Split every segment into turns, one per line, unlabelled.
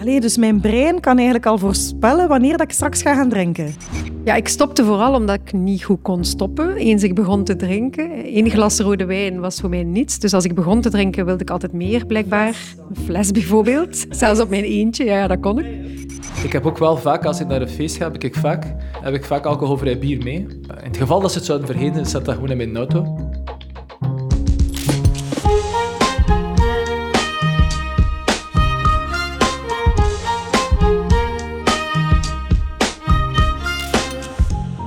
Allee, dus mijn brein kan eigenlijk al voorspellen wanneer dat ik straks ga gaan drinken.
Ja, ik stopte vooral omdat ik niet goed kon stoppen. Eens ik begon te drinken. Eén glas rode wijn was voor mij niets. Dus als ik begon te drinken, wilde ik altijd meer, blijkbaar. Een fles bijvoorbeeld. Zelfs op mijn eentje, ja, dat kon ik.
Ik heb ook wel vaak, als ik naar een feest ga, heb ik vaak, heb ik vaak alcoholvrij bier mee. In het geval dat ze het zouden vergeten, zet dat gewoon in mijn auto.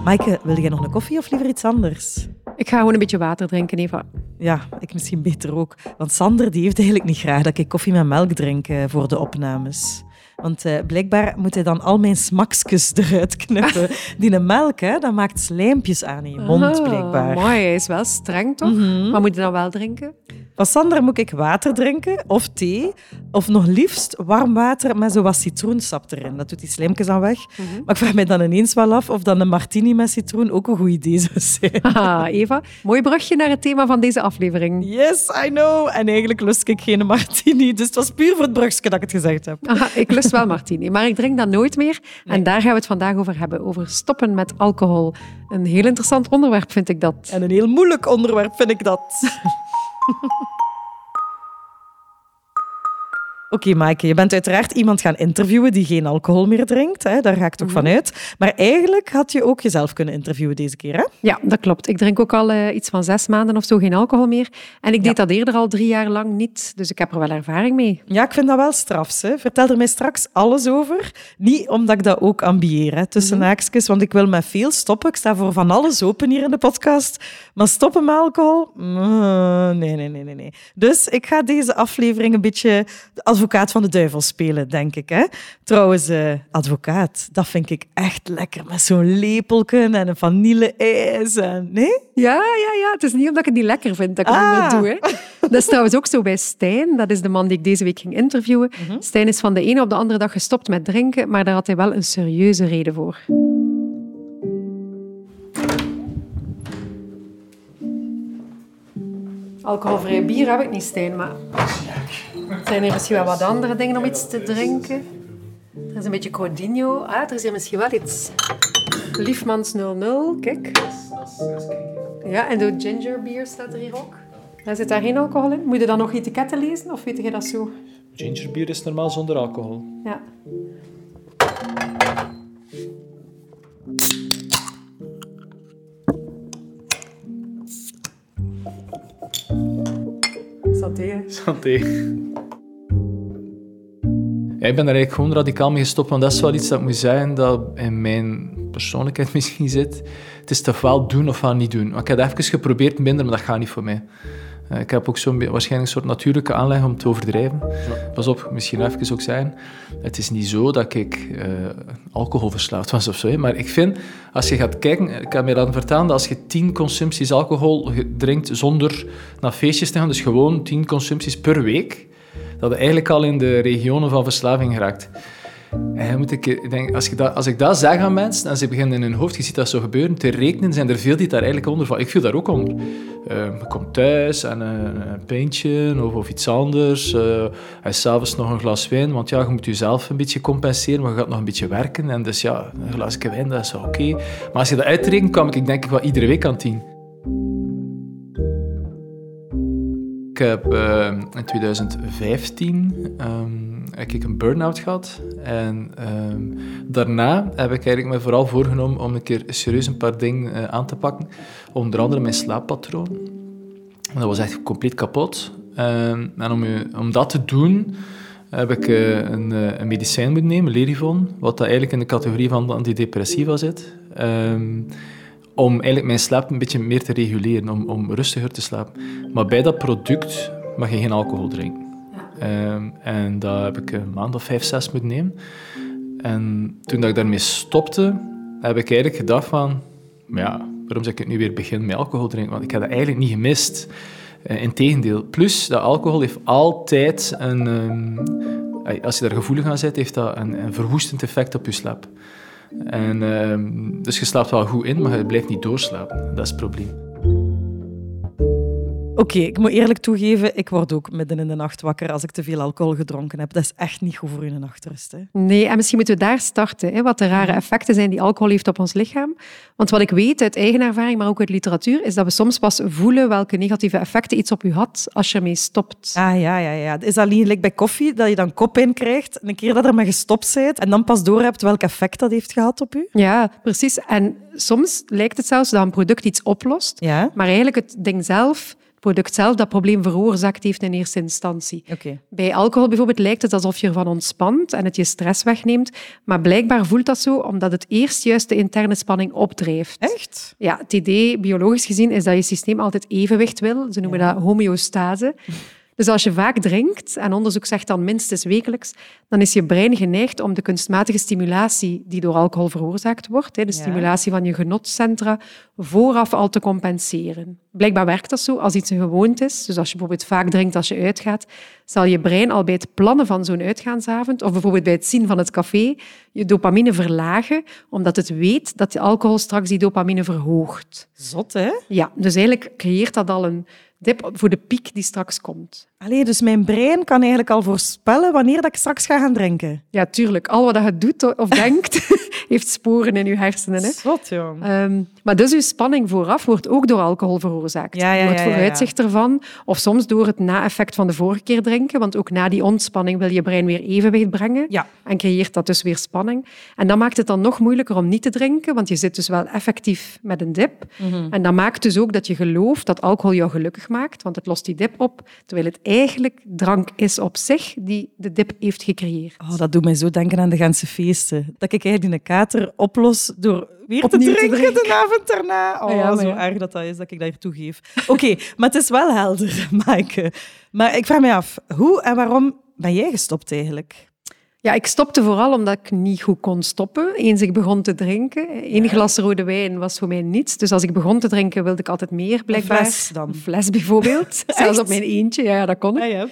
Maaike, wil jij nog een koffie of liever iets anders?
Ik ga gewoon een beetje water drinken, Eva.
Ja, ik misschien beter ook. Want Sander die heeft eigenlijk niet graag dat ik koffie met melk drink eh, voor de opnames. Want uh, blijkbaar moet hij dan al mijn smaksjes eruit knippen. Die melk, hè, dat maakt slijmpjes aan in je mond,
Ah,
blijkbaar.
Mooi, hij is wel streng, toch?
Mhm.
Maar moet je dan wel drinken?
Van Sander moet ik water drinken, of thee, of nog liefst warm water met zo wat citroensap erin. Dat doet die slijmpjes dan weg.
Mhm.
Maar ik vraag mij dan ineens wel af of dan een martini met citroen ook een goed idee zou zijn.
Haha, Eva, mooi brugje naar het thema van deze aflevering.
Yes, I know. En eigenlijk lust ik geen martini, dus het was puur voor het brugje dat ik het gezegd heb.
Aha, ik lust wel martini, maar ik drink dat nooit meer. En daar gaan we het vandaag over hebben, over stoppen met alcohol. Een heel interessant onderwerp vind ik dat.
En een heel moeilijk onderwerp vind ik dat. Oké, Maaike, je bent uiteraard iemand gaan interviewen die geen alcohol meer drinkt. Hè? Daar ga ik toch van uit. Maar eigenlijk had je ook jezelf kunnen interviewen deze keer, hè?
Ja, dat klopt. Ik drink ook al eh, iets van zes maanden of zo geen alcohol meer. En ik deed dat eerder al drie jaar lang niet, dus ik heb er wel ervaring mee.
Ja, ik vind dat wel strafs. Hè? Vertel er mij straks alles over. Niet omdat ik dat ook ambieer, hè, tussen haakjes, want ik wil met veel stoppen. Ik sta voor van alles open hier in de podcast. Maar stoppen met alcohol? Mm, Nee, nee, nee, nee, nee. Dus ik ga deze aflevering een beetje de advocaat van de duivel spelen, denk ik. Hè? Trouwens, eh, advocaat, dat vind ik echt lekker. Met zo'n lepelken en een vanille-ijs. En... Nee?
Ja, ja, ja. Het is niet omdat ik het niet lekker vind dat ik het
Ah.
niet meer doe. Hè. Dat is trouwens ook zo bij Stijn. Dat is de man die ik deze week ging interviewen. Stijn is van de ene op de andere dag gestopt met drinken, maar daar had hij wel een serieuze reden voor. Alcoholvrij bier heb ik niet, Stijn, maar... Zijn er misschien wel wat andere dingen om iets te drinken? Er is een beetje Codinho. Ah, er is hier misschien wel iets. Liefmans 00, kijk. Ja, en de ginger beer staat er hier ook. Daar zit daar geen alcohol in. Moet je dan nog etiketten lezen of weet je dat zo?
Gingerbier is normaal zonder alcohol.
Ja. Santé.
Santé. Ik ben daar eigenlijk gewoon radicaal mee gestopt, want dat is wel iets dat moet zeggen dat in mijn persoonlijkheid misschien zit. Het is toch wel doen of wel niet doen. Ik heb het even geprobeerd minder, maar dat gaat niet voor mij. Eh, Ik heb ook zo'n waarschijnlijk een soort natuurlijke aanleg om te overdrijven. Pas op, misschien even ook zeggen. Het is niet zo dat ik eh alcoholverslaafd was of zo. hè. Maar ik vind, als je gaat kijken... Ik heb mij laten vertellen dat als je tien consumpties alcohol drinkt zonder naar feestjes te gaan, dus gewoon tien consumpties per week, dat je eigenlijk al in de regionen van verslaving geraakt. En moet ik, ik denk, als, je dat, als ik dat zeg aan mensen en ze beginnen in hun hoofd, je ziet dat zo gebeuren, te rekenen, zijn er veel die daar eigenlijk onder vallen. Ik viel daar ook onder. Eh, je komt thuis en een, pintje of, of iets anders. eh en s'avonds nog een glas wijn, want ja, je moet jezelf een beetje compenseren, maar je gaat nog een beetje werken. En dus ja, een glaasje wijn, dat is oké. Maar als je dat uitrekent, kwam ik denk ik wel iedere week aan tien. Ik heb eh, in 2015 ehm, heb ik een burn-out gehad. En ehm, daarna heb ik eigenlijk me vooral voorgenomen om een keer serieus een paar dingen eh, aan te pakken. Onder andere mijn slaappatroon. Dat was echt compleet kapot. Ehm, en om, om dat te doen heb ik eh, een, eh, een medicijn moeten nemen, Lerivon, wat dat eigenlijk in de categorie van de antidepressiva zit. Om eigenlijk mijn slaap een beetje meer te reguleren, om, om rustiger te slapen. Maar bij dat product mag je geen alcohol drinken. Ehm, en dat heb ik een maand of vijf, zes moeten nemen. En toen dat ik daarmee stopte, heb ik eigenlijk gedacht van... Ja, waarom zou ik het nu weer beginnen met alcohol drinken? Want ik heb dat eigenlijk niet gemist. Uh, Integendeel. Plus, dat alcohol heeft altijd een... ehm, als je daar gevoelig aan bent, heeft dat een, een verwoestend effect op je slaap. En, ehm, dus je slaapt wel goed in, maar je blijft niet doorslapen. Dat is het probleem.
Oké, ik moet eerlijk toegeven, ik word ook midden in de nacht wakker als ik te veel alcohol gedronken heb. Dat is echt niet goed voor je nachtrust. Hè?
Nee, en misschien moeten we daar starten. Hè, wat de rare effecten zijn die alcohol heeft op ons lichaam. Want wat ik weet uit eigen ervaring, maar ook uit literatuur, is dat we soms pas voelen welke negatieve effecten iets op je had als je ermee stopt.
Ah ja, ja, ja. Is dat niet bij koffie, dat je dan kop in krijgt, een keer dat er maar gestopt bent, en dan pas doorhebt welk effect dat heeft gehad op u?
Ja, precies. En soms lijkt het zelfs dat een product iets oplost,
Ja?
maar eigenlijk het ding zelf, product zelf, dat probleem veroorzaakt heeft in eerste instantie. Bij alcohol bijvoorbeeld lijkt het alsof je ervan ontspant en het je stress wegneemt, maar blijkbaar voelt dat zo omdat het eerst juist de interne spanning opdrijft.
Echt?
Ja, het idee, biologisch gezien, is dat je systeem altijd evenwicht wil. Ze noemen dat homeostase. Dus als je vaak drinkt, en onderzoek zegt dan minstens wekelijks, dan is je brein geneigd om de kunstmatige stimulatie die door alcohol veroorzaakt wordt, de stimulatie van je genotcentra, vooraf al te compenseren. Blijkbaar werkt dat zo als iets een gewoonte is. Dus als je bijvoorbeeld vaak drinkt als je uitgaat, zal je brein al bij het plannen van zo'n uitgaansavond, of bijvoorbeeld bij het zien van het café, je dopamine verlagen, omdat het weet dat de alcohol straks die dopamine verhoogt.
Zot, hè?
Ja, dus eigenlijk creëert dat al een dip voor de piek die straks komt.
Allee, dus mijn brein kan eigenlijk al voorspellen wanneer dat ik straks ga gaan drinken.
Ja, tuurlijk. Al wat je doet of denkt, heeft sporen in je hersenen. Hè?
Zot, jong.
Ehm, maar dus uw spanning vooraf wordt ook door alcohol veroorzaakt.
Ja, ja,
door het vooruitzicht ervan, of soms door het na-effect van de vorige keer drinken, want ook na die ontspanning wil je brein weer evenwicht brengen
Ja.
en creëert dat dus weer spanning. En dat maakt het dan nog moeilijker om niet te drinken, want je zit dus wel effectief met een dip.
Mhm.
En dat maakt dus ook dat je gelooft dat alcohol jou gelukkig maakt, want het lost die dip op, terwijl het eigenlijk drank is op zich die de dip heeft gecreëerd.
Oh, dat doet mij zo denken aan de Gentse feesten. Dat ik eigenlijk die kater oplos door weer
Opnieuw
te
te
drinken, de avond daarna. Oh,
Ah ja, maar
zo
ja.
erg dat dat is dat ik dat hier toegeef. Oké, maar het is wel helder, Maaike. Maar ik vraag me af, hoe en waarom ben jij gestopt eigenlijk?
Ja, ik stopte vooral omdat ik niet goed kon stoppen. Eens ik begon te drinken. Eén glas rode wijn was voor mij niets. Dus als ik begon te drinken, wilde ik altijd meer, blijkbaar.
fles dan?
Een fles bijvoorbeeld. Zelfs op mijn eentje, ja, ja, dat kon ik.
Ah ja.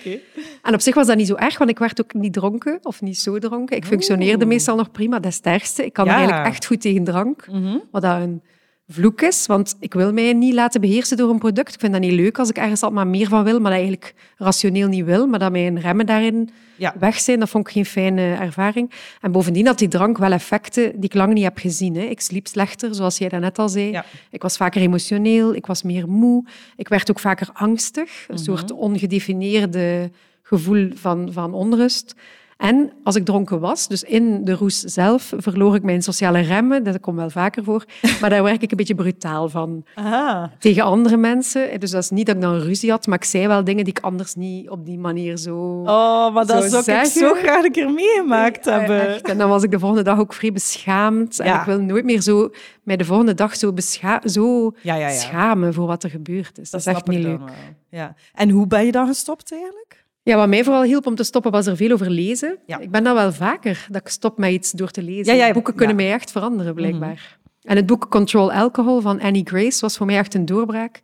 En op zich was dat niet zo erg, want ik werd ook niet dronken of niet zo dronken. Ik functioneerde
Oeh.
meestal nog prima, dat is het ergste. Ik kan
Ja.
eigenlijk echt goed tegen drank,
Mhm.
wat dat een vloek is. Want ik wil mij niet laten beheersen door een product. Ik vind dat niet leuk als ik ergens al maar meer van wil, maar dat eigenlijk rationeel niet wil. Maar dat mijn remmen daarin
Ja.
weg zijn, dat vond ik geen fijne ervaring. En bovendien had die drank wel effecten die ik lang niet heb gezien. Hè. Ik sliep slechter, zoals jij daarnet al zei.
Ja.
Ik was vaker emotioneel, ik was meer moe. Ik werd ook vaker angstig,
Mhm.
een soort ongedefinieerde gevoel van, van onrust. En als ik dronken was, dus in de roes zelf, verloor ik mijn sociale remmen. Dat komt wel vaker voor. Maar daar werk ik een beetje brutaal van.
Aha.
Tegen andere mensen. Dus dat is niet dat ik dan ruzie had, maar ik zei wel dingen die ik anders niet op die manier zo...
Oh, maar dat
Zo
zou ik zo graag een keer meegemaakt
Ja,
hebben.
echt. En dan was ik de volgende dag ook vrij beschaamd. En
Ja.
ik wil nooit meer zo, mij de volgende dag zo, bescha zo
Ja,
schamen voor wat er gebeurd is. Dat, is echt niet leuk.
Ja. En hoe ben je dan gestopt eigenlijk?
Ja, wat mij vooral hielp om te stoppen, was er veel over lezen.
Ja.
Ik ben dat wel vaker, dat ik stop met iets door te lezen.
Ja, ja,
Boeken kunnen.
Mhm.
mij echt veranderen, blijkbaar. En het boek Control Alcohol van Annie Grace was voor mij echt een doorbraak.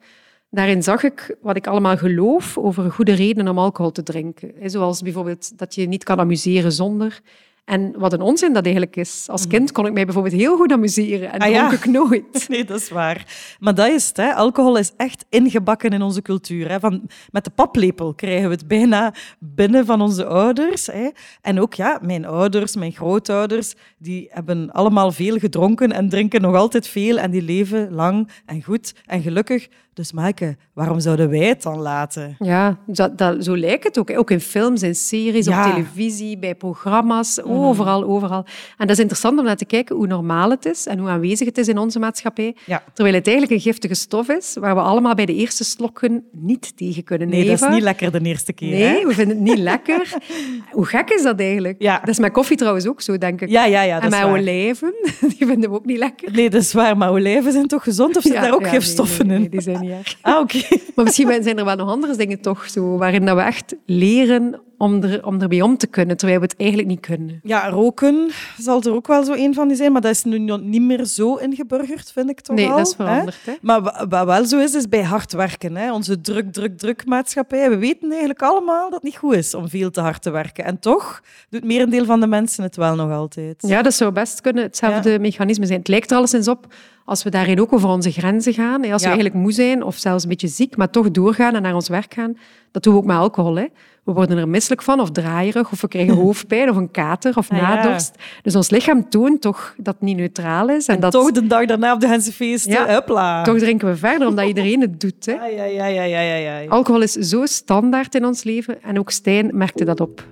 Daarin zag ik wat ik allemaal geloof over goede redenen om alcohol te drinken. Zoals bijvoorbeeld dat je niet kan amuseren zonder. En wat een onzin dat eigenlijk is. Als kind kon ik mij bijvoorbeeld heel goed amuseren en
Mhm. Ah, ja.
dronk ik nooit.
Nee, dat is waar. Maar dat is het. Hè. Alcohol is echt ingebakken in onze cultuur. Hè. Van, met de paplepel krijgen we het bijna binnen van onze ouders. Hè. En ook ja, mijn ouders, mijn grootouders, die hebben allemaal veel gedronken en drinken nog altijd veel. En die leven lang en goed en gelukkig. Dus Maaike, waarom zouden wij het dan laten?
Ja, dat, dat, zo lijkt het ook. Ook in films, in series,
Ja.
op televisie, bij programma's, overal, overal. En dat is interessant om naar te kijken hoe normaal het is en hoe aanwezig het is in onze maatschappij.
Ja.
Terwijl het eigenlijk een giftige stof is, waar we allemaal bij de eerste slokken niet tegen kunnen
Nee, dat is
leven.
niet lekker de eerste keer.
Nee,
Hè?
we vinden het niet lekker. Hoe gek is dat eigenlijk?
Ja.
Dat is met koffie trouwens ook zo, denk ik.
Ja, ja, ja, dat
en met olijven, die vinden we ook niet lekker.
Nee, dat is waar. Maar olijven zijn toch gezond of zitten daar ook gifstoffen
nee, nee,
in?
nee, die zijn niet
Ah, oké.
Maar misschien zijn er wel nog andere dingen toch zo, waarin dat we echt leren om, er, om ermee om te kunnen, terwijl we het eigenlijk niet kunnen.
Ja, roken zal er ook wel zo een van die zijn, maar dat is nu nog niet meer zo ingeburgerd, vind ik toch
Nee,
al.
dat is
hè?
veranderd. Hè?
Maar wa- wat wel zo is, is bij hard werken. Hè? Onze druk, druk, druk maatschappij. We weten eigenlijk allemaal dat het niet goed is om veel te hard te werken. En toch doet merendeel van de mensen het wel nog altijd.
Ja, dat zou best kunnen hetzelfde mechanisme zijn. Het lijkt er alleszins op als we daarin ook over onze grenzen gaan. hè. Als
Ja.
we eigenlijk moe zijn of zelfs een beetje ziek, maar toch doorgaan en naar ons werk gaan. Dat doen we ook met alcohol. Hè. We worden er misselijk van of draaierig of we krijgen hoofdpijn of een kater of
Ah, ja.
nadorst. Dus ons lichaam toont toch dat het niet neutraal is. En,
En
dat
toch de dag daarna op de Gentse feesten,
Ja.
hupla.
toch drinken we verder, omdat iedereen het doet. Hè.
Ja, ja, ja, ja, ja, ja, ja.
Alcohol is zo standaard in ons leven en ook Stijn merkte dat op.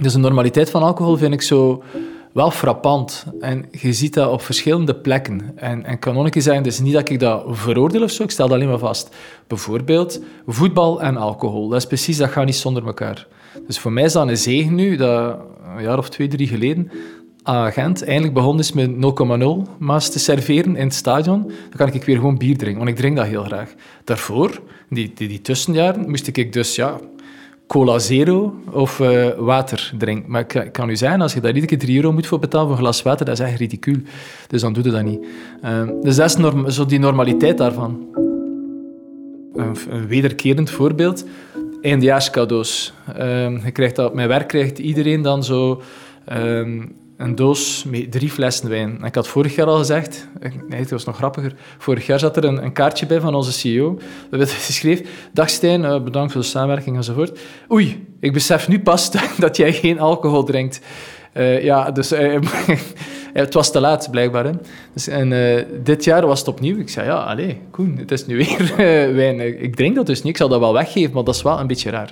Dus de normaliteit van alcohol vind ik zo wel frappant. En je ziet dat op verschillende plekken. En, en kan het is niet dat ik dat veroordeel of zo, ik stel dat alleen maar vast. Bijvoorbeeld voetbal en alcohol. Dat is precies, dat gaat niet zonder elkaar. Dus voor mij is dat een zegen nu, dat een jaar of twee, drie geleden, aan Gent eindelijk begonnen is met 0,0 maas te serveren in het stadion. Dan kan ik weer gewoon bier drinken, want ik drink dat heel graag. Daarvoor, die, die, die tussenjaren, moest ik dus ja, cola zero of eh, water drinken. Maar ik, kan- u zeggen, als je daar iedere keer 3 euro moet voor betalen voor een glas water, dat is echt ridicuul. Dus dan doe je dat niet. Ehm, dus dat is zo die normaliteit daarvan. Een, een wederkerend voorbeeld. Eindejaarscadeaus. Ehm, je krijgt dat, op mijn werk krijgt iedereen dan zo ehm, een doos met drie flessen wijn. En ik had vorig jaar al gezegd, ik- nee, het was nog grappiger. Vorig jaar zat er een, een kaartje bij van onze CEO. Dat geschreven, dag Stijn, eh, bedankt voor de samenwerking enzovoort. Oei, ik besef nu pas dat jij geen alcohol drinkt. Eh, ja, dus eh, het was te laat, blijkbaar. Dus, en eh, dit jaar was het opnieuw. Ik zei, ja, allee, Koen, het is nu weer eh, wijn. Ik drink dat dus niet, ik zal dat wel weggeven, maar dat is wel een beetje raar.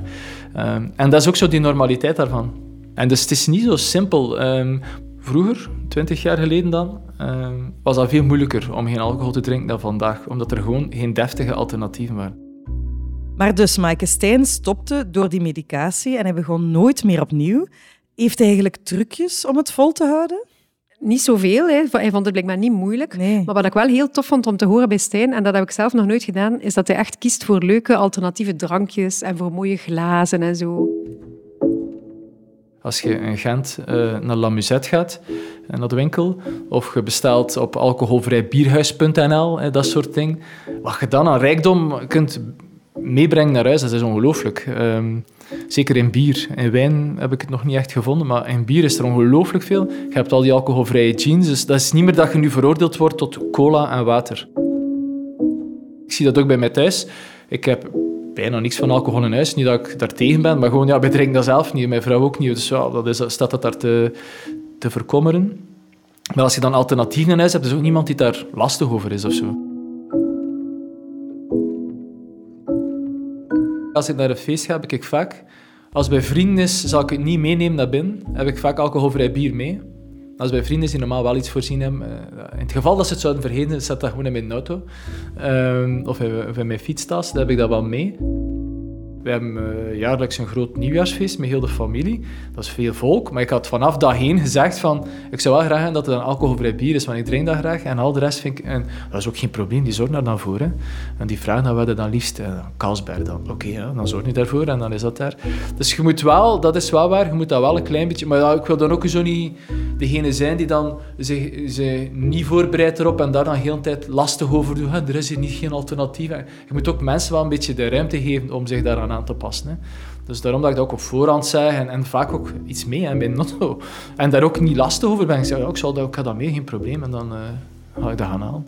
Ehm, en dat is ook zo die normaliteit daarvan. En dus het is niet zo simpel. Ehm, vroeger, twintig jaar geleden dan, ehm, was dat veel moeilijker om geen alcohol te drinken dan vandaag, omdat er gewoon geen deftige alternatieven waren.
Maar dus Maaike Stijn stopte door die medicatie en hij begon nooit meer opnieuw. Heeft hij eigenlijk trucjes om het vol te houden?
Niet zoveel, hè. hij vond het blijkbaar niet moeilijk.
Nee.
Maar wat ik wel heel tof vond om te horen bij Stijn, en dat heb ik zelf nog nooit gedaan, is dat hij echt kiest voor leuke alternatieve drankjes en voor mooie glazen en zo.
Als je in Gent eh, naar La Musette gaat, eh, naar de winkel, of je bestelt op alcoholvrijbierhuis.nl, eh, dat soort dingen, wat je dan aan rijkdom kunt meebrengen naar huis, dat is ongelooflijk. Ehm, zeker in bier. In wijn heb ik het nog niet echt gevonden, maar in bier is er ongelooflijk veel. Je hebt al die alcoholvrije jeans, dus dat is niet meer dat je nu veroordeeld wordt tot cola en water. Ik zie dat ook bij mij thuis. Ik heb bijna niks van alcohol in huis. Niet dat ik daar tegen ben, maar gewoon, ja, wij drinken dat zelf niet. Mijn vrouw ook niet. Dus ja, dat is, staat dat daar te, te verkommeren. Maar als je dan alternatieven in huis hebt, is ook niemand die daar lastig over is of zo. Als ik naar een feest ga, heb ik vaak... Als het bij vrienden is, zal ik het niet meenemen naar binnen. Heb ik vaak alcoholvrij bier mee. Als bij vrienden die normaal wel iets voorzien hebben. eh, in het geval dat ze het zouden vergeten, zet dat gewoon in mijn auto. Ehm, of, in, of in mijn fietstas, dan heb ik dat wel mee. We hebben eh, jaarlijks een groot nieuwjaarsfeest met heel de familie. Dat is veel volk, maar ik had vanaf dat heen gezegd van... Ik zou wel graag hebben dat het een alcoholvrij bier is, want ik drink dat graag. En al de rest vind ik... En dat is ook geen probleem, die zorgen daar dan voor. Hè. En die vragen dan, je dan liefst... Carlsberg dan. Oké, dan zorg je daarvoor en dan is dat daar. Dus je moet wel, dat is wel waar, je moet dat wel een klein beetje... Maar ik wil dan ook zo niet degene zijn die dan zich, zich niet voorbereidt erop en daar dan heel de tijd lastig over doet. Er is hier niet geen alternatief. Je moet ook mensen wel een beetje de ruimte geven om zich daaraan aan te passen. Hè. Dus daarom dat ik dat ook op voorhand zeg en, en vaak ook iets mee hè, bij Notto. En daar ook niet lastig over ben. Ik zeg, ja, ik, zal dat, ik ga dat mee, geen probleem. En dan uh, ga ik dat gaan halen.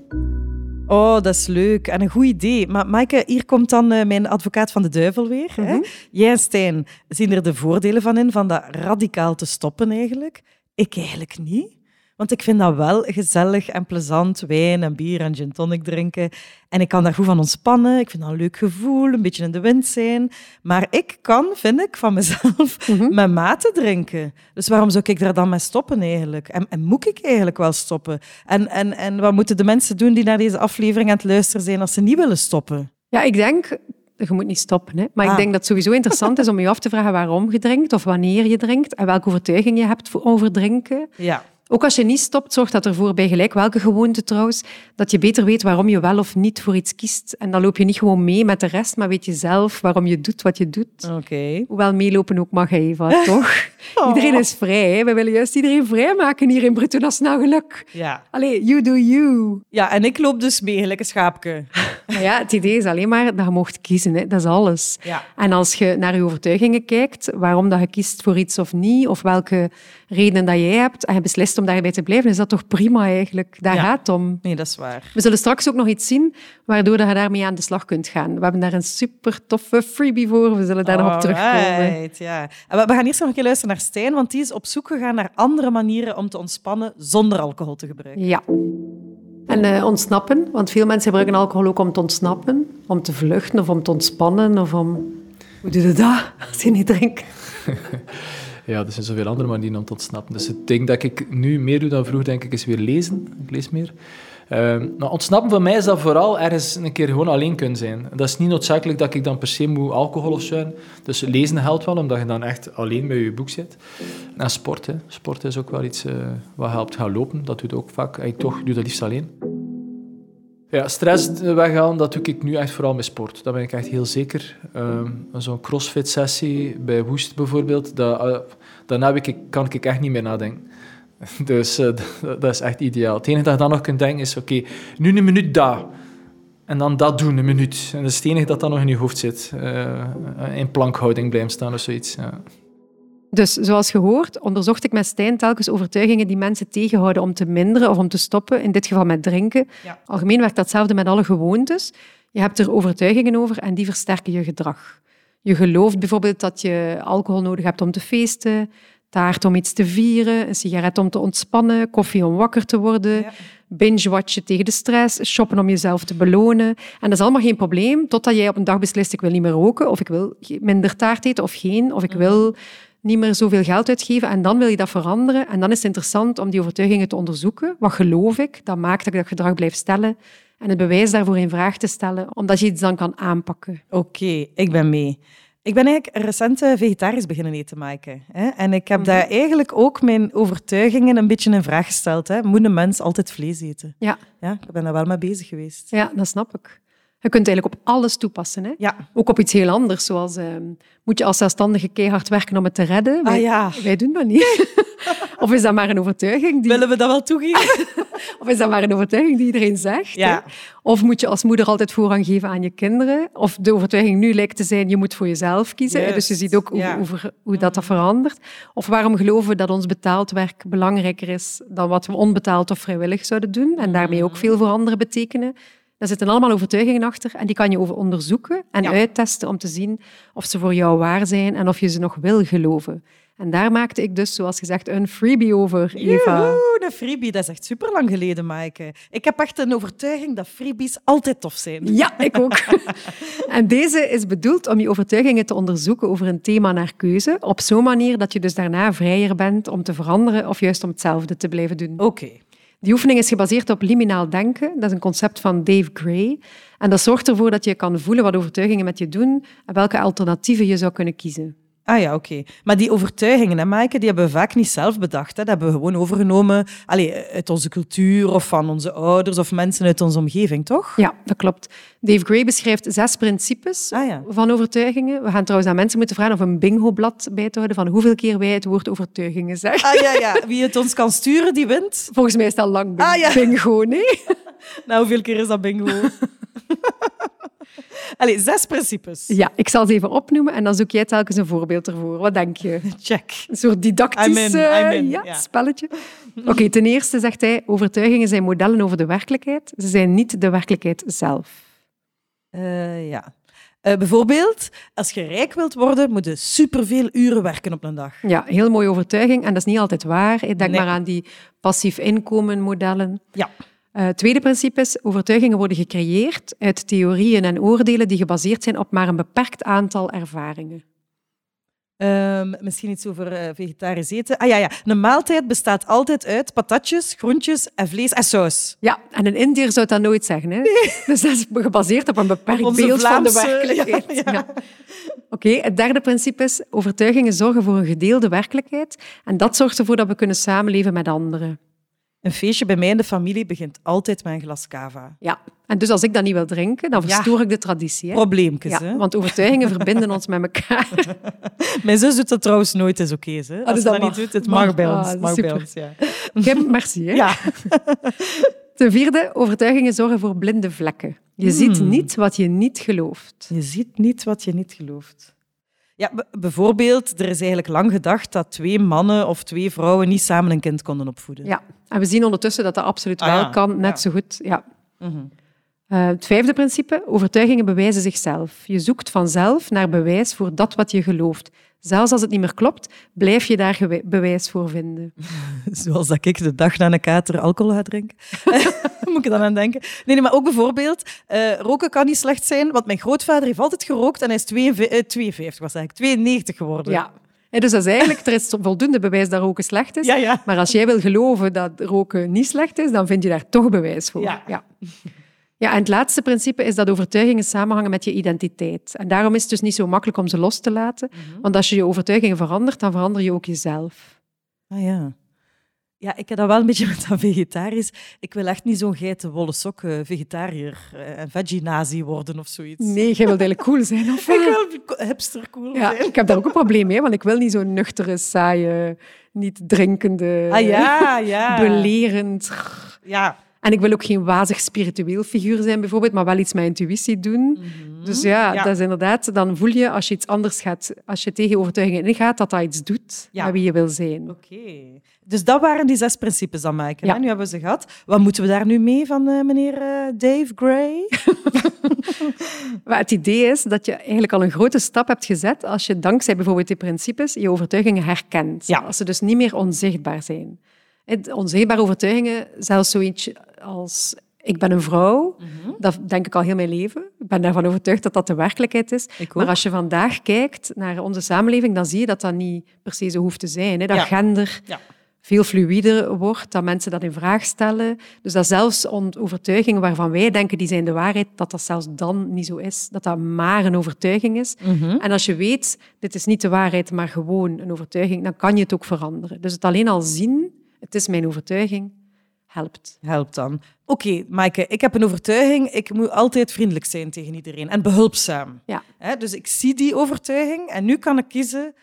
Oh, dat is leuk en een goed idee. Maar Maaike, hier komt dan uh, mijn advocaat van de duivel weer. Mm -hmm. hè? Jij en Stijn zien er de voordelen van in, van dat radicaal te stoppen eigenlijk. Ik eigenlijk niet. Want ik vind dat wel gezellig en plezant, wijn en bier en gin tonic drinken. En ik kan daar goed van ontspannen. Ik vind dat een leuk gevoel, een beetje in de wind zijn. Maar ik kan, vind ik, van mezelf mm -hmm. met mate drinken. Dus waarom zou ik daar dan mee stoppen eigenlijk? En, en moet ik eigenlijk wel stoppen? En, en, en wat moeten de mensen doen die naar deze aflevering aan het luisteren zijn als ze niet willen stoppen?
Ja, ik denk je moet niet stoppen. Hè? Maar ah. ik denk dat het sowieso interessant is om je af te vragen waarom je drinkt of wanneer je drinkt en welke overtuiging je hebt over drinken.
Ja.
Ook als je niet stopt, zorgt dat ervoor, bij gelijk welke gewoonte trouwens, dat je beter weet waarom je wel of niet voor iets kiest. En dan loop je niet gewoon mee met de rest, maar weet je zelf waarom je doet wat je doet.
Oké.
Hoewel meelopen ook mag, Eva, toch? Iedereen is vrij. Hè? We willen juist iedereen vrijmaken hier in Bruto Nationaal Geluk.
Ja.
Allee, you do you.
ja, en ik loop dus mee, een schaapje.
Maar ja, het idee is alleen maar dat je mocht kiezen. Hè? Dat is alles.
Ja.
En als je naar je overtuigingen kijkt, waarom dat je kiest voor iets of niet, of welke redenen dat jij hebt, en je beslist om daarbij te blijven, is dat toch prima eigenlijk. Daar
Ja.
gaat het om.
Nee, dat is waar.
We zullen straks ook nog iets zien waardoor dat je daarmee aan de slag kunt gaan. We hebben daar een super toffe freebie voor. We zullen daar nog op terugkomen.
Ja. En we we gaan eerst nog een keer luisteren naar Stijn, want die is op zoek gegaan naar andere manieren om te ontspannen zonder alcohol te gebruiken.
Ja. En eh, ontsnappen, want veel mensen gebruiken alcohol ook om te ontsnappen. Om te vluchten of om te ontspannen of om... Hoe doe je dat als je niet drinkt?
Ja, er zijn zoveel andere manieren om te ontsnappen. Dus het ding dat ik nu meer doe dan vroeger, denk ik, is weer lezen. Ik lees meer. Maar ontsnappen voor mij is dat vooral ergens een keer gewoon alleen kunnen zijn. Dat is niet noodzakelijk dat ik dan per se moet alcohol of. Dus lezen helpt wel, omdat je dan echt alleen bij je boek zit. En sport, hè. Sport is ook wel iets eh, wat helpt. Gaan lopen, dat doe ik ook vaak. Ik toch doe dat liefst alleen. Ja, stress weghalen, dat doe ik nu echt vooral met sport. Dat ben ik echt heel zeker. Ehm, Zo'n crossfit-sessie bij Woest bijvoorbeeld, dat, eh, daarna ik, kan ik echt niet meer nadenken. Dus eh, dat, dat is echt ideaal. Het enige dat je dan nog kunt denken is, oké, nu een minuut daar. En dan dat doen, een minuut. En dat is het enige dat dan nog in je hoofd zit. Eh, in plankhouding blijven staan of zoiets. Ja.
Dus zoals gehoord, onderzocht ik met Stijn telkens overtuigingen die mensen tegenhouden om te minderen of om te stoppen, in dit geval met drinken.
Ja.
Algemeen werkt datzelfde met alle gewoontes. Je hebt er overtuigingen over en die versterken je gedrag. Je gelooft bijvoorbeeld dat je alcohol nodig hebt om te feesten, taart om iets te vieren, een sigaret om te ontspannen, koffie om wakker te worden,
Ja.
binge-watchen tegen de stress, shoppen om jezelf te belonen. En dat is allemaal geen probleem, totdat jij op een dag beslist, ik wil niet meer roken, of ik wil minder taart eten, of geen, of ik wil niet meer zoveel geld uitgeven. En dan wil je dat veranderen. En dan is het interessant om die overtuigingen te onderzoeken. Wat geloof ik? Dat maakt dat ik dat gedrag blijf stellen. En het bewijs daarvoor in vraag te stellen, omdat je iets dan kan aanpakken.
Oké, ik ben mee. Ik ben eigenlijk recent eh, vegetarisch beginnen eten maken. Hè? En ik heb
Mhm.
daar eigenlijk ook mijn overtuigingen een beetje in vraag gesteld. Hè? Moet een mens altijd vlees eten?
Ja,
Ja, ik ben daar wel mee bezig geweest.
ja dat snap ik. Je kunt het eigenlijk op alles toepassen. Hè?
Ja.
Ook op iets heel anders, zoals ehm, moet je als zelfstandige keihard werken om het te redden? Wij,
Ah ja.
wij doen dat niet. of is dat maar een overtuiging die,
Willen we dat wel toegeven?
of is dat maar een overtuiging die iedereen zegt?
Ja.
Of moet je als moeder altijd voorrang geven aan je kinderen? Of de overtuiging nu lijkt te zijn, je moet voor jezelf kiezen. Dus je ziet ook hoe,
ja.
hoe, hoe dat, dat verandert. Of waarom geloven we dat ons betaald werk belangrijker is dan wat we onbetaald of vrijwillig zouden doen? En daarmee ook veel voor anderen betekenen. Daar zitten allemaal overtuigingen achter en die kan je over onderzoeken en
Ja.
uittesten om te zien of ze voor jou waar zijn en of je ze nog wil geloven. En daar maakte ik dus, zoals gezegd, een freebie over, Eva.
Joehoe, een freebie, dat is echt super lang geleden, Maaike. Ik heb echt een overtuiging dat freebies altijd tof zijn.
Ja, ik ook. en deze is bedoeld om je overtuigingen te onderzoeken over een thema naar keuze, op zo'n manier dat je dus daarna vrijer bent om te veranderen of juist om hetzelfde te blijven doen.
Oké.
Die oefening is gebaseerd op liminaal denken. Dat is een concept van Dave Gray. En dat zorgt ervoor dat je kan voelen wat overtuigingen met je doen en welke alternatieven je zou kunnen kiezen.
Ah ja, oké. Maar die overtuigingen, hè, Maaike, die hebben we vaak niet zelf bedacht. Hè. Dat hebben we gewoon overgenomen allee, uit onze cultuur of van onze ouders of mensen uit onze omgeving, toch?
Ja, dat klopt. Dave Gray beschrijft zes principes
Ah ja.
van overtuigingen. We gaan trouwens aan mensen moeten vragen of een bingo-blad bij te houden van hoeveel keer wij het woord overtuigingen zeggen.
Ah ja, ja. Wie het ons kan sturen, die wint.
Volgens mij is dat lang bing-
Ah, ja.
bingo, nee?
Nou, hoeveel keer is dat bingo? allee, zes principes.
Ja, ik zal ze even opnoemen en dan zoek jij telkens een voorbeeld ervoor. Wat denk je?
Check.
Een soort didactisch eh, ja,
ja.
spelletje. Oké, ten eerste zegt hij, overtuigingen zijn modellen over de werkelijkheid. Ze zijn niet de werkelijkheid zelf.
Eh, ja. Eh, bijvoorbeeld, als je rijk wilt worden, moet je superveel uren werken op een dag.
Ja, heel mooie overtuiging en dat is niet altijd waar. Denk
Nee.
maar aan die passief inkomen modellen.
Ja.
Eh, Het tweede principe is, overtuigingen worden gecreëerd uit theorieën en oordelen die gebaseerd zijn op maar een beperkt aantal ervaringen.
Ehm, misschien iets over eh, vegetarisch eten. Ah ja, ja, een maaltijd bestaat altijd uit patatjes, groentjes en vlees en saus.
Ja, en een Indiër zou dat nooit zeggen. Hè? Dus dat is gebaseerd op een beperkt beeld van de werkelijkheid.
ja, ja.
Ja. Oké, het derde principe is overtuigingen zorgen voor een gedeelde werkelijkheid. En dat zorgt ervoor dat we kunnen samenleven met anderen.
Een feestje bij mij in de familie begint altijd met een glas cava.
Ja. En dus als ik dat niet wil drinken, dan
Ja.
verstoor ik de traditie. Hè?
Probleempjes,
Ja,
hè?
want overtuigingen verbinden ons met elkaar.
Mijn zus doet dat trouwens nooit eens oké. hè. Als
dus
ze
dat
niet doet, het
Mag.
mag bij
Ah,
ons.
dat
mag
is
bij
super.
ons ja.
Kim, merci. Hè?
ja.
Ten vierde, overtuigingen zorgen voor blinde vlekken. Je ziet
Hmm.
niet wat je niet gelooft.
Je ziet niet wat je niet gelooft. Ja, bijvoorbeeld, er is eigenlijk lang gedacht dat twee mannen of twee vrouwen niet samen een kind konden opvoeden.
Ja, en we zien ondertussen dat dat absoluut
Ah,
wel
ja.
kan, net
Ja.
zo goed. Ja.
Mhm.
Eh, het vijfde principe, overtuigingen bewijzen zichzelf. Je zoekt vanzelf naar bewijs voor dat wat je gelooft. Zelfs als het niet meer klopt, blijf je daar bewijs voor vinden.
Zoals dat ik de dag na een kater alcohol ga drinken. Moet ik dan aan denken? Nee, nee maar ook bijvoorbeeld, eh, roken kan niet slecht zijn, want mijn grootvader heeft altijd gerookt en hij is 52, eh, 52 was eigenlijk, 92 geworden.
Ja. Eh, Dus dat is eigenlijk, er is voldoende bewijs dat roken slecht is.
Ja, ja.
Maar als jij wil geloven dat roken niet slecht is, dan vind je daar toch bewijs voor.
Ja.
Ja. Ja, en het laatste principe is dat overtuigingen samenhangen met je identiteit. En daarom is het dus niet zo makkelijk om ze los te laten.
Mhm.
Want als je je overtuigingen verandert, dan verander je ook jezelf.
Ah ja. Ja, ik heb dat wel een beetje met dat vegetarisch. Ik wil echt niet zo'n geitenwolle sok eh, vegetariër eh, en veggie-nazi worden of zoiets.
Nee, jij wilt eigenlijk cool zijn, of
Ik wil hipster cool
Ja,
zijn.
ik heb daar ook een probleem mee, want ik wil niet zo'n nuchtere, saaie, niet drinkende,
Ah ja, ja.
belerend.
Ja.
En ik wil ook geen wazig spiritueel figuur zijn, bijvoorbeeld, maar wel iets met intuïtie doen. Dus ja,
Mhm. Ja.
dat is inderdaad, dan voel je als je iets anders gaat, als je tegen overtuigingen ingaat, dat dat iets doet
Ja.
met wie je wil zijn.
Oké. Dus dat waren die zes principes dan, Maaike.
Ja.
hè? Nu hebben we ze gehad. Wat moeten we daar nu mee van eh, meneer eh, Dave Gray?
Maar het idee is dat je eigenlijk al een grote stap hebt gezet als je dankzij bijvoorbeeld die principes je overtuigingen herkent.
Ja.
Als ze dus niet meer onzichtbaar zijn. Het- Onzichtbare overtuigingen, zelfs zoiets als ik ben een vrouw,
Mhm.
dat denk ik al heel mijn leven. Ik ben daarvan overtuigd dat dat de werkelijkheid is. Maar als je vandaag kijkt naar onze samenleving, dan zie je dat dat niet per se zo hoeft te zijn. Hè? Dat
Ja.
gender
Ja.
veel fluider wordt, dat mensen dat in vraag stellen. Dus dat zelfs overtuigingen waarvan wij denken die zijn de waarheid, dat dat zelfs dan niet zo is. Dat dat maar een overtuiging is.
Mhm.
En als je weet, dit is niet de waarheid, maar gewoon een overtuiging, dan kan je het ook veranderen. Dus het alleen al zien, het is mijn overtuiging, helpt.
Helpt dan. Oké, Maaike, ik heb een overtuiging. Ik moet altijd vriendelijk zijn tegen iedereen en behulpzaam.
Ja.
Hè, dus ik zie die overtuiging en nu kan ik kiezen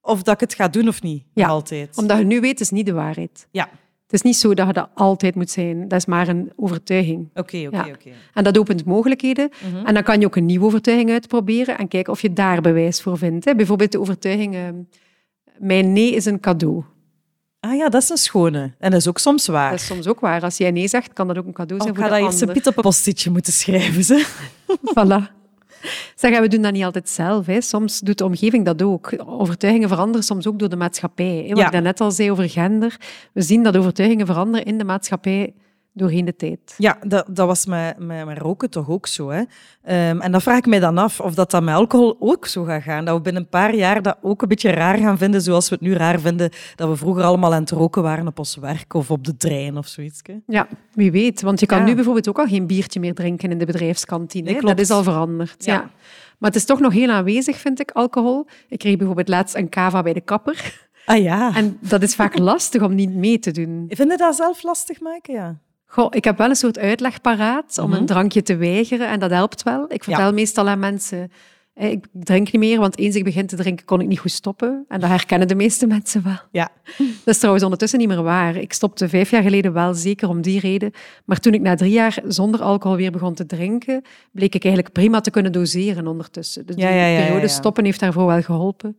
of dat ik het ga doen of niet.
Ja.
Altijd.
Omdat je nu weet, het is niet de waarheid.
Ja,
Het is niet zo dat je dat altijd moet zijn. Dat is maar een overtuiging.
oké, oké,
Ja.
oké.
En dat opent mogelijkheden.
Mhm.
En dan kan je ook een nieuwe overtuiging uitproberen en kijken of je daar bewijs voor vindt. Bijvoorbeeld de overtuiging, eh, mijn nee is een cadeau.
Ah ja, dat is een schone. En dat is ook soms waar.
Dat is soms ook waar. Als jij nee zegt, kan dat ook een cadeau
Oh,
zijn
ik
voor
ga
de
dat eerst een
ander.
piet op een postitje moeten schrijven. Ze.
Voilà. Zeg, we doen dat niet altijd zelf. Hè. Soms doet de omgeving dat ook. Overtuigingen veranderen soms ook door de maatschappij. Hè. Wat
Ja.
ik daarnet al zei over gender. We zien dat overtuigingen veranderen in de maatschappij doorheen de tijd.
Ja, dat, dat was met, met, met roken toch ook zo. Hè? Ehm, en dan vraag ik mij dan af of dat, dat met alcohol ook zo gaat gaan. Dat we binnen een paar jaar dat ook een beetje raar gaan vinden, zoals we het nu raar vinden dat we vroeger allemaal aan het roken waren op ons werk of op de trein of zoiets. hè.
Ja, wie weet. Want je kan
Ja.
nu bijvoorbeeld ook al geen biertje meer drinken in de bedrijfskantine.
Nee.
Dat is al veranderd.
Ja.
Ja. Maar het is toch nog heel aanwezig, vind ik, alcohol. Ik kreeg bijvoorbeeld laatst een cava bij de kapper.
Ah ja.
En dat is vaak lastig om niet mee te doen.
Vind je dat zelf lastig maken? Ja.
Goh, ik heb wel een soort uitleg paraat om
Mhm.
een drankje te weigeren en dat helpt wel. Ik vertel meestal aan mensen, ik drink niet meer, want eens ik begin te drinken kon ik niet goed stoppen. En dat herkennen de meeste mensen wel.
Ja.
Dat is trouwens ondertussen niet meer waar. Ik stopte vijf jaar geleden wel, zeker om die reden. Maar toen ik na drie jaar zonder alcohol weer begon te drinken, bleek ik eigenlijk prima te kunnen doseren ondertussen. Dus die
ja, ja, ja,
periode stoppen heeft daarvoor wel geholpen.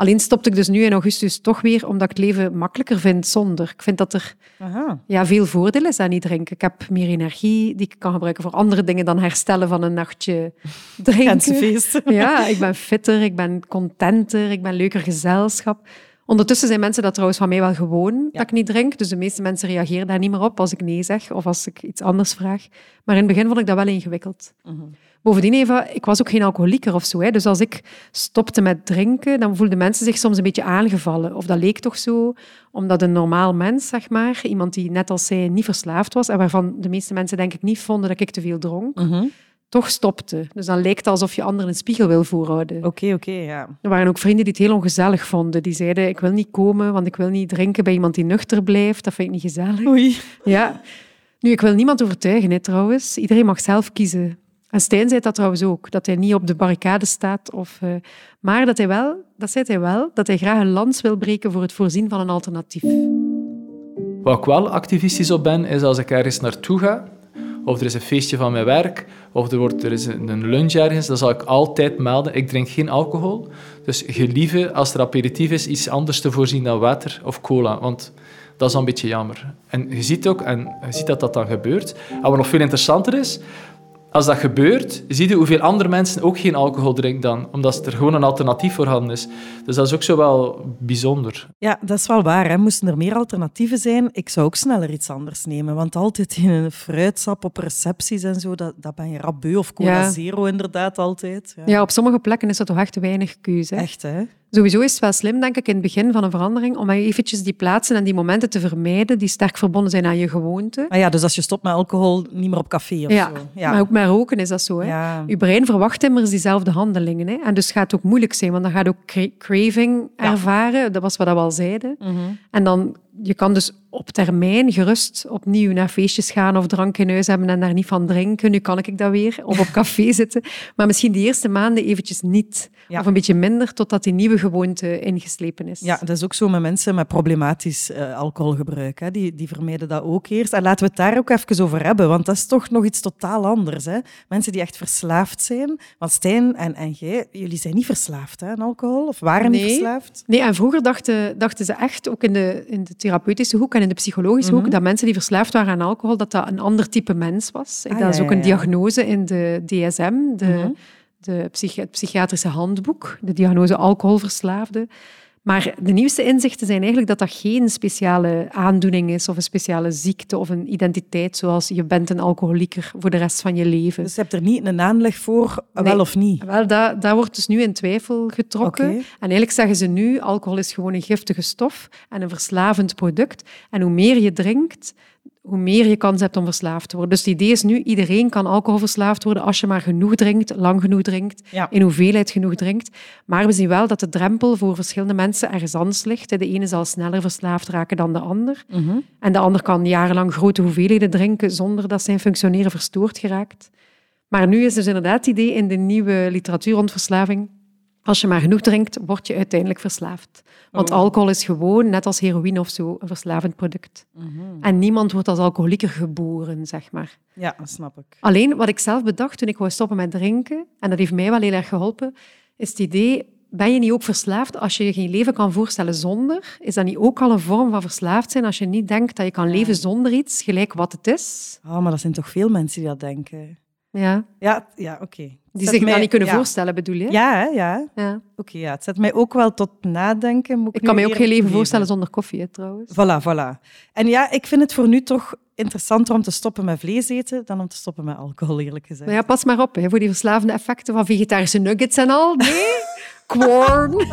Alleen stopte ik dus nu in augustus toch weer, omdat ik het leven makkelijker vind zonder. Ik vind dat er
Aha.
ja, veel voordeel is aan niet drinken. Ik heb meer energie die ik kan gebruiken voor andere dingen dan herstellen van een nachtje drinken.
Mensenfeest.
Ja, ik ben fitter, ik ben contenter, ik ben leuker gezelschap. Ondertussen zijn mensen dat trouwens van mij wel gewoon, dat ik niet drink. Dus de meeste mensen reageren daar niet meer op als ik nee zeg of als ik iets anders vraag. Maar in het begin vond ik dat wel ingewikkeld. Bovendien, Eva, ik was ook geen alcoholieker of zo. Hè. Dus als ik stopte met drinken, dan voelden mensen zich soms een beetje aangevallen. Of dat leek toch zo, omdat een normaal mens, zeg maar, iemand die net als zij niet verslaafd was, en waarvan de meeste mensen denk ik niet vonden dat ik te veel dronk,
Mhm.
toch stopte. Dus dan leek het alsof je anderen een spiegel wil voorhouden.
Oké, oké, ja.
Er waren ook vrienden die het heel ongezellig vonden. Die zeiden, ik wil niet komen, want ik wil niet drinken bij iemand die nuchter blijft. Dat vind ik niet gezellig.
Oei.
Ja. Nu, ik wil niemand overtuigen, hè, trouwens. Iedereen mag zelf kiezen. En Stijn zei dat trouwens ook, dat hij niet op de barricade staat. Of, eh, maar dat hij wel, dat zei hij wel, dat hij graag een lans wil breken voor het voorzien van een alternatief.
Waar ik wel activistisch op ben, is als ik ergens naartoe ga, of er is een feestje van mijn werk, of er, wordt, er is een lunch ergens, dan zal ik altijd melden, ik drink geen alcohol. Dus gelieve, als er aperitief is, iets anders te voorzien dan water of cola. Want dat is een beetje jammer. En je ziet ook, en je ziet dat dat dan gebeurt. En wat nog veel interessanter is, als dat gebeurt, zie je hoeveel andere mensen ook geen alcohol drinken dan, omdat er gewoon een alternatief voorhanden is. Dus dat is ook zo wel bijzonder.
Ja, dat is wel waar. Hè. Moesten er meer alternatieven zijn, ik zou ook sneller iets anders nemen. Want altijd in een fruitsap op recepties en zo, dat, dat ben je rap beu. Of cola
Ja.
zero inderdaad altijd. Ja.
Ja, op sommige plekken is dat toch echt te weinig keuze. hè.
Echt, hè?
Sowieso is het wel slim, denk ik, in het begin van een verandering, om eventjes die plaatsen en die momenten te vermijden die sterk verbonden zijn aan je gewoonte.
Ah ja, dus als je stopt met alcohol, niet meer op café of
Ja,
zo. Ja.
maar ook met roken is dat zo. Hè?
Ja.
Je brein verwacht immers diezelfde handelingen. Hè? En dus gaat het ook moeilijk zijn, want dan gaat ook cra- craving
Ja.
ervaren. Dat was wat we al zeiden.
Mhm.
En dan, je kan dus op termijn gerust opnieuw naar feestjes gaan of drank in huis hebben en daar niet van drinken. Nu kan ik dat weer. Of op café zitten. Maar misschien de eerste maanden eventjes niet.
Ja.
Of een beetje minder, totdat die nieuwe gewoonte ingeslepen is.
Ja, dat is ook zo met mensen met problematisch eh, alcoholgebruik. Hè. Die, die vermijden dat ook eerst. En laten we het daar ook even over hebben, want dat is toch nog iets totaal anders. Hè. Mensen die echt verslaafd zijn. Want Stijn en, en jij, jullie zijn niet verslaafd hè, aan alcohol? Of waren niet verslaafd?
Nee, en vroeger dachten, dachten ze echt, ook in de, in de therapeutische hoek en in de psychologische
Mhm.
hoek, dat mensen die verslaafd waren aan alcohol, dat dat een ander type mens was.
Ah,
dat is ook een diagnose in de DSM, de,
Mhm.
de psychi- het psychiatrische handboek, de diagnose alcoholverslaafde. Maar de nieuwste inzichten zijn eigenlijk dat dat geen speciale aandoening is of een speciale ziekte of een identiteit, zoals je bent een alcoholieker voor de rest van je leven.
Dus je hebt er niet een aanleg voor,
Nee.
wel of niet?
Wel, dat, dat wordt dus nu in twijfel getrokken. En eigenlijk zeggen ze nu, alcohol is gewoon een giftige stof en een verslavend product. En hoe meer je drinkt, hoe meer je kans hebt om verslaafd te worden. Dus het idee is nu, iedereen kan alcoholverslaafd worden als je maar genoeg drinkt, lang genoeg drinkt,
Ja.
in hoeveelheid genoeg drinkt. Maar we zien wel dat de drempel voor verschillende mensen ergens anders ligt. De ene zal sneller verslaafd raken dan de ander.
Mhm.
En de ander kan jarenlang grote hoeveelheden drinken zonder dat zijn functioneren verstoord geraakt. Maar nu is dus inderdaad het idee in de nieuwe literatuur rond verslaving. Als je maar genoeg drinkt, word je uiteindelijk verslaafd. Want
Oh.
alcohol is gewoon, net als heroïne of zo, een verslavend product.
Mhm.
En niemand wordt als alcoholieker geboren, zeg maar.
Ja, dat snap ik.
Alleen wat ik zelf bedacht toen ik wou stoppen met drinken, en dat heeft mij wel heel erg geholpen, is het idee, ben je niet ook verslaafd als je je geen leven kan voorstellen zonder? Is dat niet ook al een vorm van verslaafd zijn als je niet denkt dat je kan leven zonder iets, gelijk wat het is?
Oh, maar dat zijn toch veel mensen die dat denken?
Ja.
Ja, ja oké.
Die
Zet
zich
mij-
niet kunnen
ja.
voorstellen, bedoel je?
Ja, hè, ja.
Ja.
Oké, ja. Het zet mij ook wel tot nadenken. Moet
Ik
nu
kan me ook geen leven voorstellen zonder koffie, hè, trouwens.
Voilà, voilà. En ja, ik vind het voor nu toch interessanter om te stoppen met vlees eten dan om te stoppen met alcohol, eerlijk gezegd.
Maar ja, pas maar op, hè, voor die verslavende effecten van vegetarische nuggets en al. Nee, corn.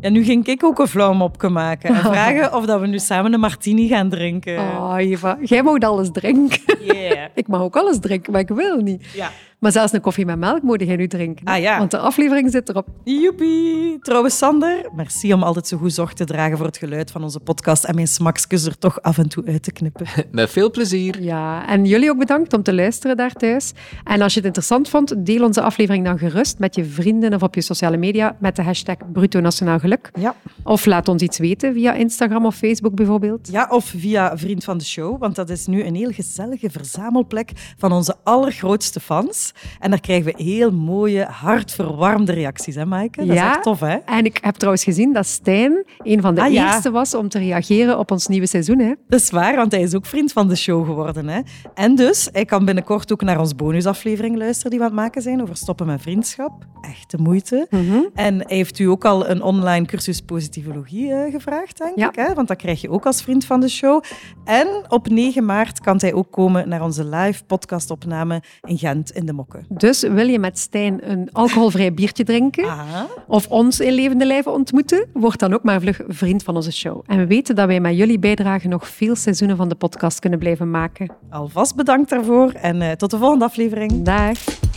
En nu ging ik ook een flauw opje maken en vragen of dat we nu samen een martini gaan drinken.
Oh, Eva, jij mag alles drinken.
Yeah.
Ik mag ook alles drinken, maar ik wil niet.
Ja.
Maar zelfs een koffie met melk moet jij nu drinken.
Ah, ja.
Want de aflevering zit erop.
Joepie. Trouwens, Sander, merci om altijd zo goed zorg te dragen voor het geluid van onze podcast en mijn smakskus er toch af en toe uit te knippen.
Met veel plezier.
Ja, en jullie ook bedankt om te luisteren daar thuis. En als je het interessant vond, deel onze aflevering dan gerust met je vrienden of op je sociale media met de hashtag Bruto Nationaal Geluk.
Ja.
Of laat ons iets weten via Instagram of Facebook bijvoorbeeld.
ja, of via Vriend van de Show, want dat is nu een heel gezellige verzamelplek van onze allergrootste fans. En daar krijgen we heel mooie, hartverwarmde reacties, hè Maaike? Dat is
Ja.
echt tof, hè?
En ik heb trouwens gezien dat Stijn een van de
Ah, ja.
eerste was om te reageren op ons nieuwe seizoen. Hè?
Dat is waar, want hij is ook vriend van de show geworden. Hè? En dus, hij kan binnenkort ook naar ons bonusaflevering luisteren die we aan het maken zijn over stoppen met vriendschap. Echt de moeite. En hij heeft u ook al een online cursus positivologie eh, gevraagd, denk
Ja.
ik. Hè? Want dat krijg je ook als vriend van de show. En op 9 maart kan hij ook komen naar onze live podcastopname in Gent in de Mokken.
Dus wil je met Stijn een alcoholvrij biertje drinken
Aha.
of ons in levende lijven ontmoeten, word dan ook maar vlug vriend van onze show. En we weten dat wij met jullie bijdrage nog veel seizoenen van de podcast kunnen blijven maken.
Alvast bedankt daarvoor en eh, tot de volgende aflevering.
Dag!